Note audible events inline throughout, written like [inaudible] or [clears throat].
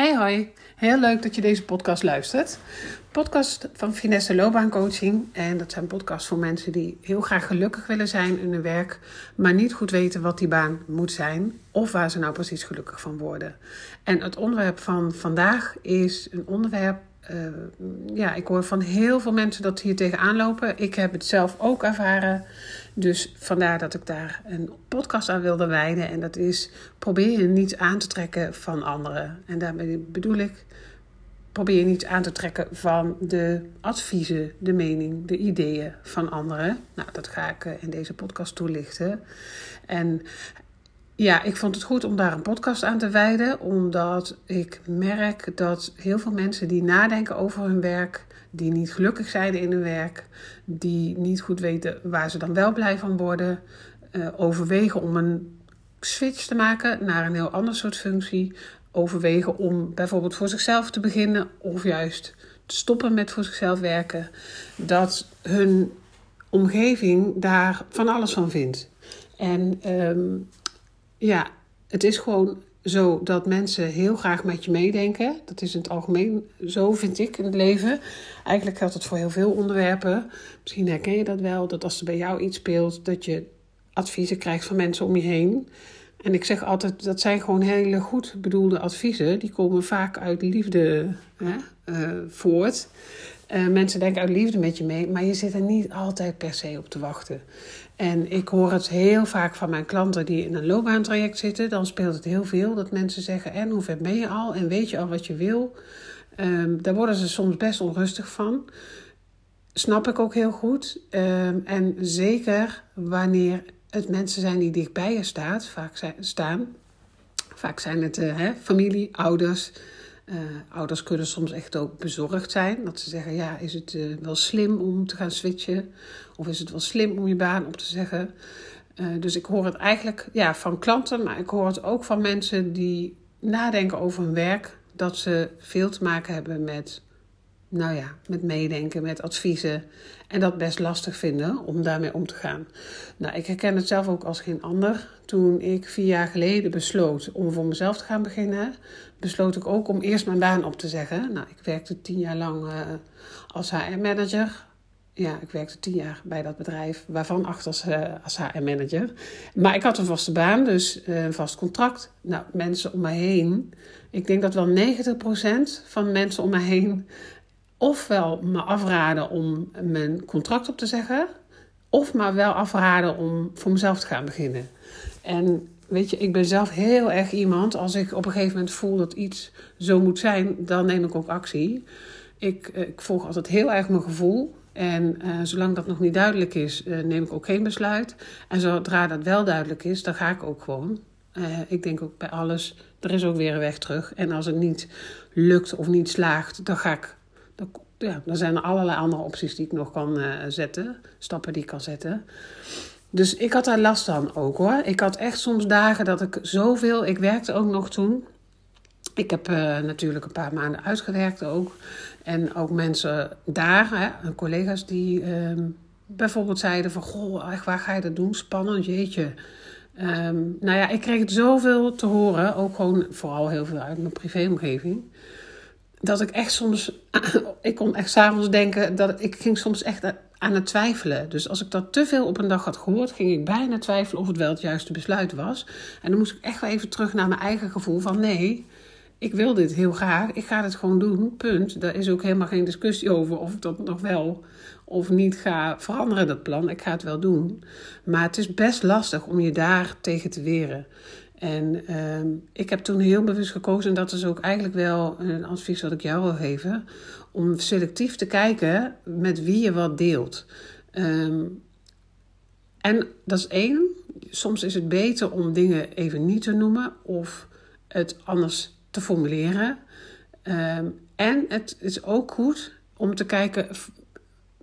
Hey hoi, heel leuk dat je deze podcast luistert. Podcast van Finesse Loopbaancoaching. En dat zijn podcasts voor mensen die heel graag gelukkig willen zijn in hun werk, maar niet goed weten wat die baan moet zijn of waar ze nou precies gelukkig van worden. En het onderwerp van vandaag is een onderwerp uh, ja, ik hoor van heel veel mensen dat hier tegenaan lopen. Ik heb het zelf ook ervaren. Dus vandaar dat ik daar een podcast aan wilde wijden. En dat is probeer je niet aan te trekken van anderen. En daarmee bedoel ik, probeer je niet aan te trekken van de adviezen, de mening, de ideeën van anderen. Nou, dat ga ik eh, in deze podcast toelichten. En ja, ik vond het goed om daar een podcast aan te wijden, omdat ik merk dat heel veel mensen die nadenken over hun werk, die niet gelukkig zijn in hun werk, die niet goed weten waar ze dan wel blij van worden, uh, overwegen om een switch te maken naar een heel ander soort functie, overwegen om bijvoorbeeld voor zichzelf te beginnen of juist te stoppen met voor zichzelf werken, dat hun omgeving daar van alles van vindt. En um, ja, het is gewoon zo dat mensen heel graag met je meedenken. Dat is in het algemeen zo, vind ik, in het leven. Eigenlijk geldt het voor heel veel onderwerpen. Misschien herken je dat wel, dat als er bij jou iets speelt, dat je adviezen krijgt van mensen om je heen. En ik zeg altijd, dat zijn gewoon hele goed bedoelde adviezen. Die komen vaak uit liefde hè, uh, voort. Uh, mensen denken uit liefde met je mee, maar je zit er niet altijd per se op te wachten. En ik hoor het heel vaak van mijn klanten die in een loopbaantraject zitten. Dan speelt het heel veel dat mensen zeggen: En hoe ver ben je al? En weet je al wat je wil? Um, daar worden ze soms best onrustig van. Snap ik ook heel goed. Um, en zeker wanneer het mensen zijn die dichtbij je staat, vaak staan. Vaak zijn het uh, hè, familie, ouders. Uh, ouders kunnen soms echt ook bezorgd zijn. Dat ze zeggen, ja, is het uh, wel slim om te gaan switchen? Of is het wel slim om je baan op te zeggen? Uh, dus ik hoor het eigenlijk ja, van klanten, maar ik hoor het ook van mensen die nadenken over hun werk. Dat ze veel te maken hebben met nou ja, met meedenken, met adviezen. En dat best lastig vinden om daarmee om te gaan. Nou, ik herken het zelf ook als geen ander. Toen ik vier jaar geleden besloot om voor mezelf te gaan beginnen, besloot ik ook om eerst mijn baan op te zeggen. Nou, ik werkte tien jaar lang uh, als HR-manager. Ja, ik werkte tien jaar bij dat bedrijf, waarvan acht als, HR-manager. Maar ik had een vaste baan, dus uh, een vast contract. Nou, mensen om mij heen. Ik denk dat wel 90% van mensen om mij heen ofwel me afraden om mijn contract op te zeggen, of maar wel afraden om voor mezelf te gaan beginnen. En weet je, ik ben zelf heel erg iemand, als ik op een gegeven moment voel dat iets zo moet zijn, dan neem ik ook actie. Ik, eh, ik volg altijd heel erg mijn gevoel. En uh, zolang dat nog niet duidelijk is, uh, neem ik ook geen besluit. En zodra dat wel duidelijk is, dan ga ik ook gewoon. Ik denk ook bij alles, er is ook weer een weg terug. En als het niet lukt of niet slaagt, dan ga ik ja, dan zijn er allerlei andere opties die ik nog kan uh, zetten. Stappen die ik kan zetten. Dus ik had daar last van ook hoor. Ik had echt soms dagen dat ik zoveel... Ik werkte ook nog toen. Ik heb uh, natuurlijk een paar maanden uitgewerkt ook. En ook mensen daar, hè, collega's die uh, bijvoorbeeld zeiden van... Goh, echt, waar ga je dat doen? Spannend, jeetje. Um, nou ja, ik kreeg het zoveel te horen. Ook gewoon vooral heel veel uit mijn privéomgeving dat ik echt soms, [clears throat] ik kon echt s'avonds denken, dat ik ging soms echt aan het twijfelen. Dus als ik dat te veel op een dag had gehoord, ging ik bijna twijfelen of het wel het juiste besluit was. En dan moest ik echt wel even terug naar mijn eigen gevoel van nee, ik wil dit heel graag, ik ga het gewoon doen, punt. Daar is ook helemaal geen discussie over of ik dat nog wel of niet ga veranderen, dat plan. Ik ga het wel doen. Maar het is best lastig om je daar tegen te weren. En uh, ik heb toen heel bewust gekozen, en dat is ook eigenlijk wel een advies wat ik jou wil geven, om selectief te kijken met wie je wat deelt. Um, en dat is één. Soms is het beter om dingen even niet te noemen of het anders te formuleren. Um, en het is ook goed om te kijken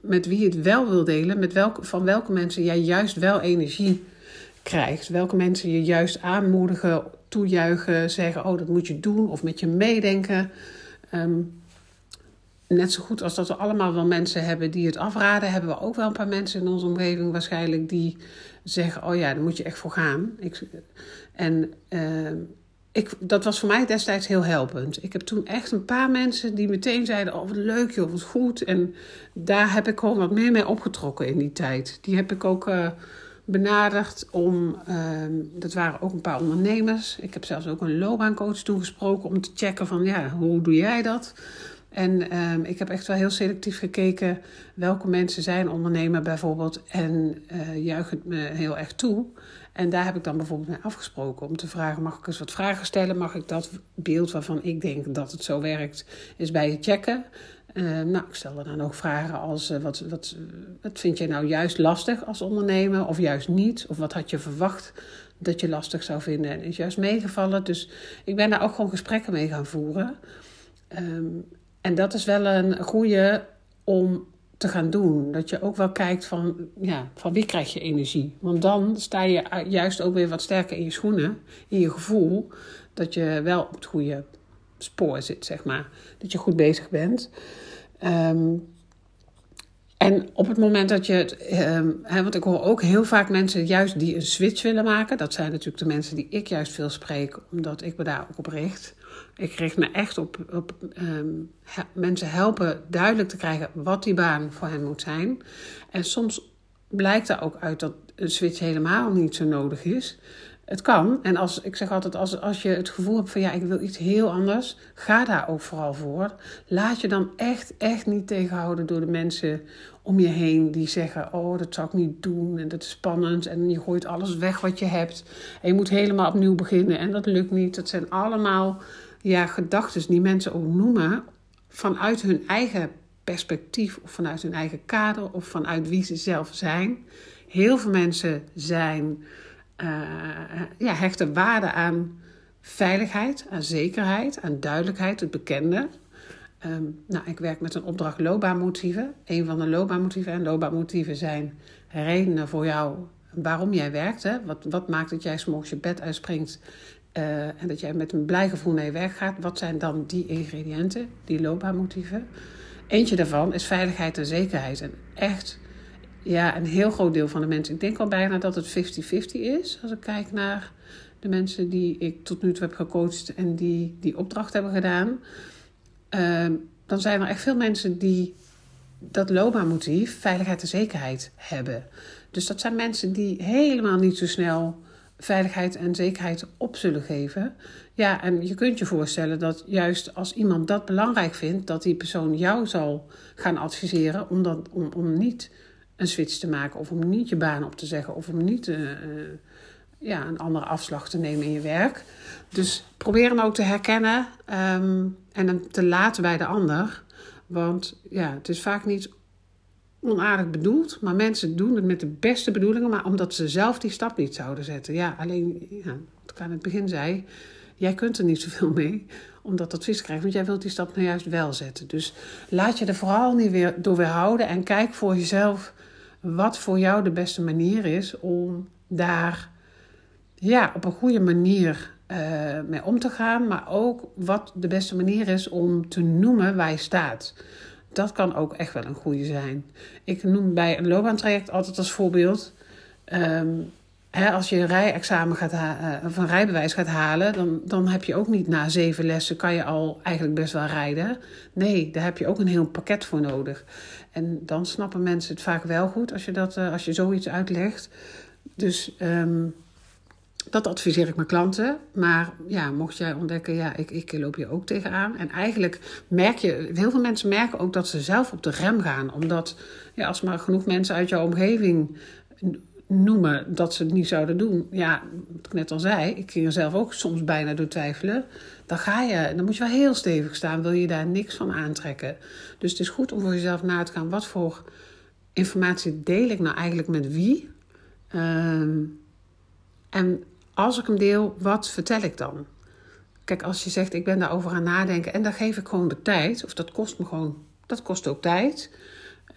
met wie je het wel wil delen, met welke, van welke mensen jij juist wel energie krijgt. Welke mensen je juist aanmoedigen, toejuichen, zeggen: Oh, dat moet je doen, of met je meedenken. Um, net zo goed als dat we allemaal wel mensen hebben die het afraden, hebben we ook wel een paar mensen in onze omgeving waarschijnlijk die zeggen: Oh ja, daar moet je echt voor gaan. Ik, en uh, ik, dat was voor mij destijds heel helpend. Ik heb toen echt een paar mensen die meteen zeiden: Oh, wat leuk joh, wat goed. En daar heb ik gewoon wat meer mee opgetrokken in die tijd. Die heb ik ook uh, benaderd om. Uh, dat waren ook een paar ondernemers. Ik heb zelfs ook een loopbaancoach toegesproken om te checken: van ja, hoe doe jij dat? En um, ik heb echt wel heel selectief gekeken welke mensen zijn ondernemer bijvoorbeeld en uh, juich het me heel erg toe. En daar heb ik dan bijvoorbeeld mee afgesproken om te vragen: mag ik eens wat vragen stellen? Mag ik dat beeld waarvan ik denk dat het zo werkt, eens bij je checken? Uh, nou, ik stelde dan ook vragen als: uh, wat, wat, wat vind je nou juist lastig als ondernemer, of juist niet? Of wat had je verwacht dat je lastig zou vinden en is juist meegevallen? Dus ik ben daar ook gewoon gesprekken mee gaan voeren. Um, en dat is wel een goede om te gaan doen. Dat je ook wel kijkt van, ja, van wie krijg je energie. Want dan sta je juist ook weer wat sterker in je schoenen, in je gevoel, dat je wel op het goede spoor zit, zeg maar. Dat je goed bezig bent. Um, en op het moment dat je het, hè, want ik hoor ook heel vaak mensen juist die een switch willen maken. Dat zijn natuurlijk de mensen die ik juist veel spreek, omdat ik me daar ook op richt. Ik richt me echt op, op um, mensen helpen duidelijk te krijgen wat die baan voor hen moet zijn. En soms blijkt er ook uit dat een switch helemaal niet zo nodig is. Het kan. En als, ik zeg altijd, als, als je het gevoel hebt van ja, ik wil iets heel anders, ga daar ook vooral voor. Laat je dan echt, echt niet tegenhouden door de mensen om je heen die zeggen: Oh, dat zou ik niet doen en dat is spannend. En je gooit alles weg wat je hebt. En je moet helemaal opnieuw beginnen en dat lukt niet. Dat zijn allemaal ja, gedachten die mensen ook noemen vanuit hun eigen perspectief of vanuit hun eigen kader of vanuit wie ze zelf zijn. Heel veel mensen zijn ja, hechten waarde aan veiligheid, aan zekerheid, aan duidelijkheid, het bekende. Um, nou, ik werk met een opdracht loopbaanmotieven. Een van de loopbaanmotieven. En loopbaanmotieven zijn redenen voor jou waarom jij werkt. Hè? Wat, wat maakt dat jij s'morgens je bed uitspringt uh, en dat jij met een blij gevoel naar je werk gaat? Wat zijn dan die ingrediënten, die loopbaanmotieven? Eentje daarvan is veiligheid en zekerheid. En echt ja, een heel groot deel van de mensen. Ik denk al bijna dat het 50-50 is. Als ik kijk naar de mensen die ik tot nu toe heb gecoacht en die die opdracht hebben gedaan. Uh, dan zijn er echt veel mensen die dat loopbaanmotief, veiligheid en zekerheid hebben. Dus dat zijn mensen die helemaal niet zo snel veiligheid en zekerheid op zullen geven. Ja, en je kunt je voorstellen dat juist als iemand dat belangrijk vindt, dat die persoon jou zal gaan adviseren om, dat, om, om niet een switch te maken. Of om niet je baan op te zeggen. Of om niet uh, ja, een andere afslag te nemen in je werk. Dus probeer hem ook te herkennen um, en hem te laten bij de ander. Want ja, het is vaak niet onaardig bedoeld, maar mensen doen het met de beste bedoelingen, maar omdat ze zelf die stap niet zouden zetten. Ja, alleen, ja, wat ik aan het begin zei, jij kunt er niet zoveel mee om dat advies te krijgen, want jij wilt die stap nou juist wel zetten. Dus laat je er vooral niet weer door weerhouden en kijk voor jezelf wat voor jou de beste manier is om daar ja, op een goede manier uh, mee om te gaan, maar ook wat de beste manier is om te noemen waar je staat. Dat kan ook echt wel een goede zijn. Ik noem bij een loopbaantraject altijd als voorbeeld. Um, hè, als je een rijexamen gaat ha- een rijbewijs gaat halen, dan, dan heb je ook niet na zeven lessen kan je al eigenlijk best wel rijden. Nee, daar heb je ook een heel pakket voor nodig. En dan snappen mensen het vaak wel goed als je, dat, uh, als je zoiets uitlegt. Dus um, dat adviseer ik mijn klanten. Maar ja, mocht jij ontdekken, ja, ik, ik loop hier ook tegenaan. En eigenlijk merk je, heel veel mensen merken ook dat ze zelf op de rem gaan. Omdat ja, als maar genoeg mensen uit jouw omgeving noemen dat ze het niet zouden doen. Ja, wat ik net al zei, ik ging er zelf ook soms bijna door twijfelen. Dan ga je, dan moet je wel heel stevig staan, wil je daar niks van aantrekken. Dus het is goed om voor jezelf na te gaan, wat voor informatie deel ik nou eigenlijk met wie? Um, en als ik hem deel, wat vertel ik dan? Kijk, als je zegt, ik ben daarover aan nadenken en dan geef ik gewoon de tijd, of dat kost me gewoon, dat kost ook tijd.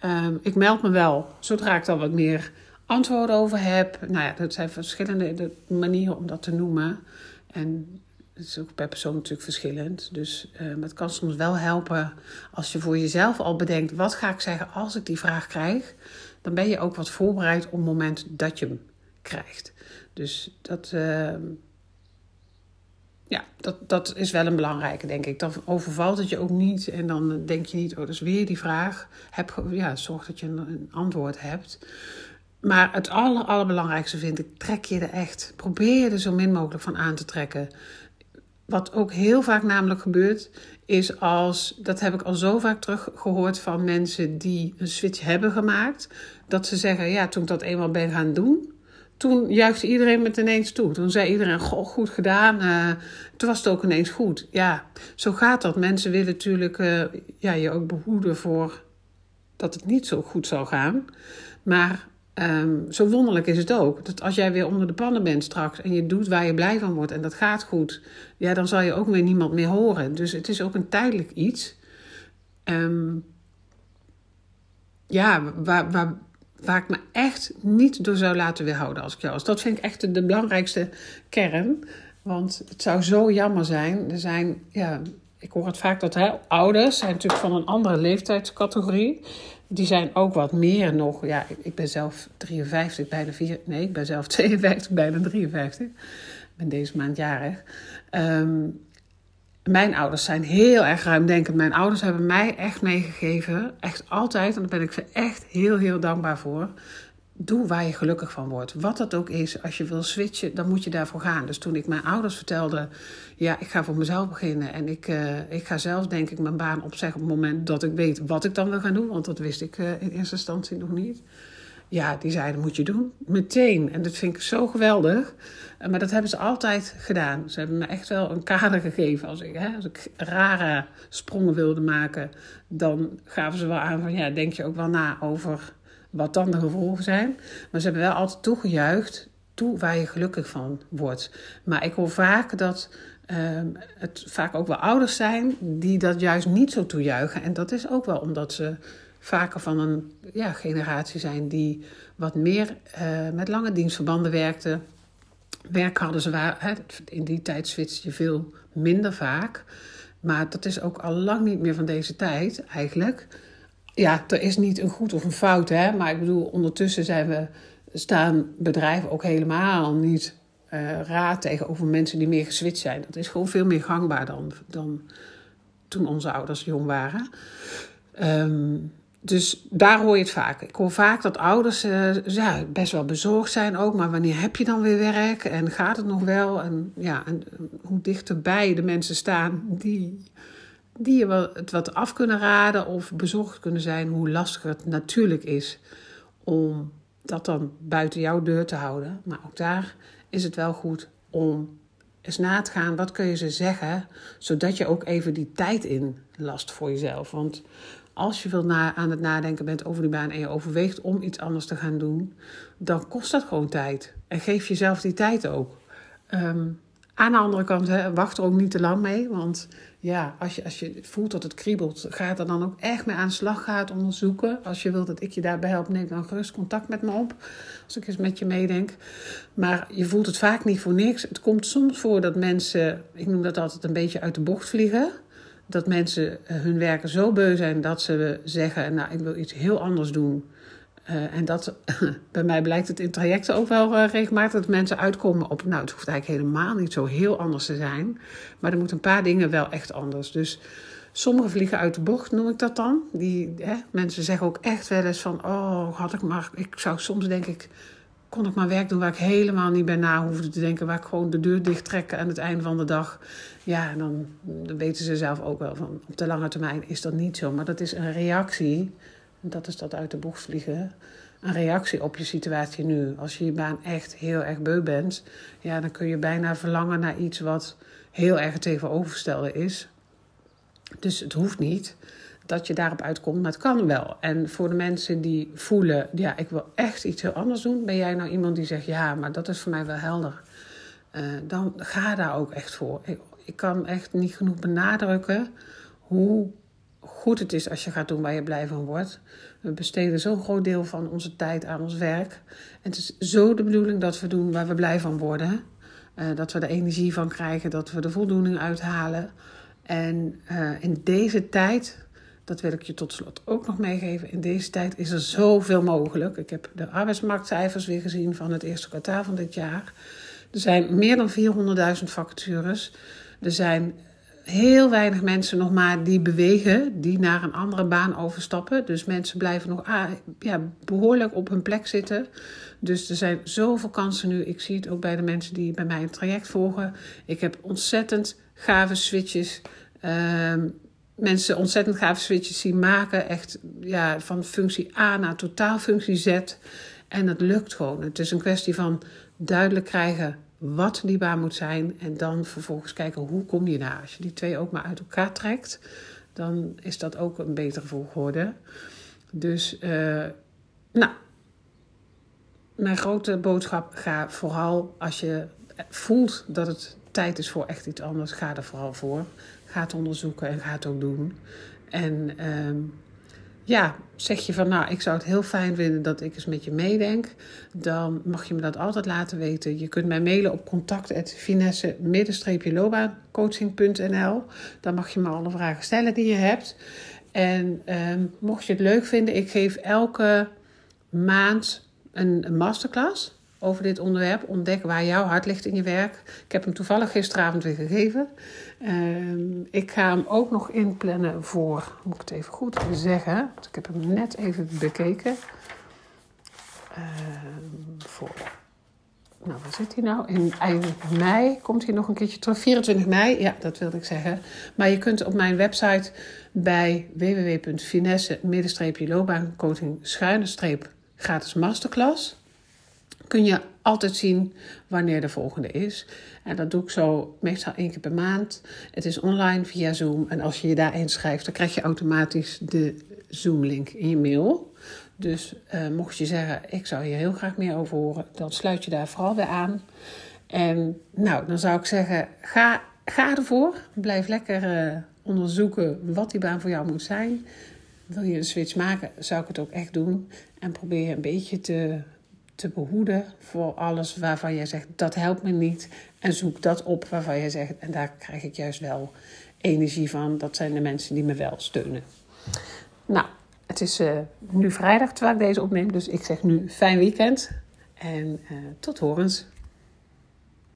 Um, ik meld me wel zodra ik dan wat meer antwoorden over heb. Nou ja, dat zijn verschillende manieren om dat te noemen. En het is ook per persoon natuurlijk verschillend. Dus um, het kan soms wel helpen als je voor jezelf al bedenkt: wat ga ik zeggen als ik die vraag krijg? Dan ben je ook wat voorbereid op het moment dat je hem krijgt. Dus dat. Uh, ja, dat, dat is wel een belangrijke, denk ik. Dan overvalt het je ook niet en dan denk je niet, oh, is weer die vraag. Heb, ja, zorg dat je een antwoord hebt. Maar het aller, allerbelangrijkste vind ik, trek je er echt. Probeer je er zo min mogelijk van aan te trekken. Wat ook heel vaak namelijk gebeurt, is als, dat heb ik al zo vaak teruggehoord van mensen die een switch hebben gemaakt, dat ze zeggen, ja, toen ik dat eenmaal ben gaan doen, toen juichte iedereen met ineens toe. Toen zei iedereen, goh, goed gedaan. Uh, toen was het ook ineens goed. Ja, zo gaat dat. Mensen willen natuurlijk uh, ja, je ook behoeden voor dat het niet zo goed zal gaan. Maar um, zo wonderlijk is het ook. Dat als jij weer onder de pannen bent straks en je doet waar je blij van wordt en dat gaat goed, ja, dan zal je ook weer niemand meer horen. Dus het is ook een tijdelijk iets. Um, ja, waar, waar, waar ik me echt niet door zou laten weerhouden als ik jou was. Dat vind ik echt de, de belangrijkste kern. Want het zou zo jammer zijn. Er zijn, ja, ik hoor het vaak dat hè, ouders zijn natuurlijk van een andere leeftijdscategorie. Die zijn ook wat meer nog. Ja, ik, ben zelf 53, bijna 4. Nee, ik ben zelf [laughs] 52, bijna 53. Ik ben deze maand jarig. Um, mijn ouders zijn heel erg ruimdenkend. Mijn ouders hebben mij echt meegegeven, echt altijd, en daar ben ik ze echt heel, heel dankbaar voor. Doe waar je gelukkig van wordt. Wat dat ook is, als je wil switchen, dan moet je daarvoor gaan. Dus toen ik mijn ouders vertelde, ja, ik ga voor mezelf beginnen. En ik, uh, ik ga zelf, denk ik, mijn baan opzeggen op het moment dat ik weet wat ik dan wil gaan doen. Want dat wist ik uh, in eerste instantie nog niet. Ja, die zeiden, moet je doen. Meteen. En dat vind ik zo geweldig. Eh, maar dat hebben ze altijd gedaan. Ze hebben me echt wel een kader [laughs] gegeven. Als ik, hè, als ik rare sprongen wilde maken, dan gaven ze wel aan van... ja, denk je ook wel na over wat dan de gevolgen zijn. Maar ze hebben wel altijd toegejuicht. Toe waar je gelukkig van wordt. Maar ik hoor vaak dat... Uh, het vaak ook wel ouders zijn die dat juist niet zo toejuichen. En dat is ook wel omdat ze vaker van een ja, generatie zijn die wat meer uh, met lange dienstverbanden werkte. Werk hadden ze waar, hè, in die tijd switchte je veel minder vaak. Maar dat is ook al lang niet meer van deze tijd eigenlijk. Ja, er is niet een goed of een fout, hè? maar ik bedoel, ondertussen zijn we, staan bedrijven ook helemaal niet uh, raad tegenover mensen die meer geswitcht zijn. Dat is gewoon veel meer gangbaar dan, dan toen onze ouders jong waren. Um, dus daar hoor je het vaak. Ik hoor vaak dat ouders uh, ja, best wel bezorgd zijn ook. Maar wanneer heb je dan weer werk? En gaat het nog wel? En, ja, en eh, hoe dichterbij de mensen staan die, die je het wat af kunnen raden of bezorgd kunnen zijn. Hoe lastig het natuurlijk is om dat dan buiten jouw deur te houden. Maar ook daar is het wel goed om eens na te gaan. Wat kun je ze zeggen? Zodat je ook even die tijd in last voor jezelf. Want als je veel aan het nadenken bent over die baan en je overweegt om iets anders te gaan doen, dan kost dat gewoon tijd. En geef jezelf die tijd ook. Um, aan de andere kant, hè, wacht er ook niet te lang mee. Want ja, als je, als je voelt dat het kriebelt, ga er dan ook echt mee aan de slag. Ga het onderzoeken. Als je wilt dat ik je daarbij help, neem dan gerust contact met me op. Als ik eens met je meedenk. Maar je voelt het vaak niet voor niks. Het komt soms voor dat mensen, ik noem dat altijd een beetje uit de bocht vliegen dat mensen hun werken zo beu zijn dat ze zeggen: Nou, ik wil iets heel anders doen. Uh, en dat, [laughs] bij mij blijkt het in trajecten ook wel uh, regelmatig dat mensen uitkomen op, nou, het hoeft eigenlijk helemaal niet zo heel anders te zijn, maar er moeten een paar dingen wel echt anders. Dus sommige vliegen uit de bocht, noem ik dat dan. Die, hè, mensen zeggen ook echt wel eens van, oh, had ik maar, ik zou soms denk ik, kon ik maar werk doen waar ik helemaal niet bij na hoefde te denken. Waar ik gewoon de deur dicht trekken aan het einde van de dag. Ja, dan, dan weten ze zelf ook wel van op de lange termijn is dat niet zo. Maar dat is een reactie. Dat is dat uit de bocht vliegen. Een reactie op je situatie nu. Als je je baan echt heel erg beu bent, ja, dan kun je bijna verlangen naar iets wat heel erg tegenovergestelde is. Dus het hoeft niet dat je daarop uitkomt, maar het kan wel. En voor de mensen die voelen, ja, ik wil echt iets heel anders doen, ben jij nou iemand die zegt, ja, maar dat is voor mij wel helder. Uh, dan ga daar ook echt voor. Ik, ik kan echt niet genoeg benadrukken hoe goed het is als je gaat doen waar je blij van wordt. We besteden zo'n groot deel van onze tijd aan ons werk. En het is zo de bedoeling dat we doen waar we blij van worden. Uh, dat we er energie van krijgen, dat we de voldoening uithalen. En uh, in deze tijd dat wil ik je tot slot ook nog meegeven. In deze tijd is er zoveel mogelijk. Ik heb de arbeidsmarktcijfers weer gezien van het eerste kwartaal van dit jaar. Er zijn meer dan 400.000 vacatures. Er zijn heel weinig mensen nog maar die bewegen, die naar een andere baan overstappen. Dus mensen blijven nog ah, ja, behoorlijk op hun plek zitten. Dus er zijn zoveel kansen nu. Ik zie het ook bij de mensen die bij mij een traject volgen. Ik heb ontzettend gave switches. Ehm, mensen ontzettend gave switches zien maken. Echt ja, van functie A naar totaalfunctie Z. En dat lukt gewoon. Het is een kwestie van duidelijk krijgen wat die baan moet zijn. En dan vervolgens kijken hoe kom je daar. Als je die twee ook maar uit elkaar trekt, dan is dat ook een betere volgorde. Dus, uh, nou, mijn grote boodschap: ga vooral als je voelt dat het tijd is voor echt iets anders, ga er vooral voor. Ga het onderzoeken en ga het ook doen. En uh, ja, zeg je van nou, ik zou het heel fijn vinden dat ik eens met je meedenk, dan mag je me dat altijd laten weten. Je kunt mij mailen op contact@finesse-loopbaancoaching.nl. Dan mag je me alle vragen stellen die je hebt. En ehm, mocht je het leuk vinden, ik geef elke maand een, een masterclass over dit onderwerp. Ontdek waar jouw hart ligt in je werk. Ik heb hem toevallig gisteravond weer gegeven. Ehm, ik ga hem ook nog inplannen voor, moet ik het even goed zeggen, want ik heb hem net even bekeken. Ehm, voor, nou waar zit hij nou? In eind mei komt hij nog een keertje terug. 24 mei, ja, dat wilde ik zeggen. Maar je kunt op mijn website bij www.finesse-loopbaancoaching schuine streep gratis masterclass kun je altijd zien wanneer de volgende is. En dat doe ik zo meestal één keer per maand. Het is online via Zoom. En als je je daar inschrijft, dan krijg je automatisch de Zoom-link in je mail. Dus uh, mocht je zeggen, ik zou hier heel graag meer over horen, dan sluit je daar vooral weer aan. En nou, dan zou ik zeggen, ga, ga ervoor. Blijf lekker uh, onderzoeken wat die baan voor jou moet zijn. Wil je een switch maken, zou ik het ook echt doen. En probeer een beetje te te behoeden voor alles waarvan jij zegt dat helpt me niet. En zoek dat op waarvan jij zegt en daar krijg ik juist wel energie van. Dat zijn de mensen die me wel steunen. Nou, het is uh, nu vrijdag terwijl ik deze opneem, dus ik zeg nu fijn weekend en uh, tot horens.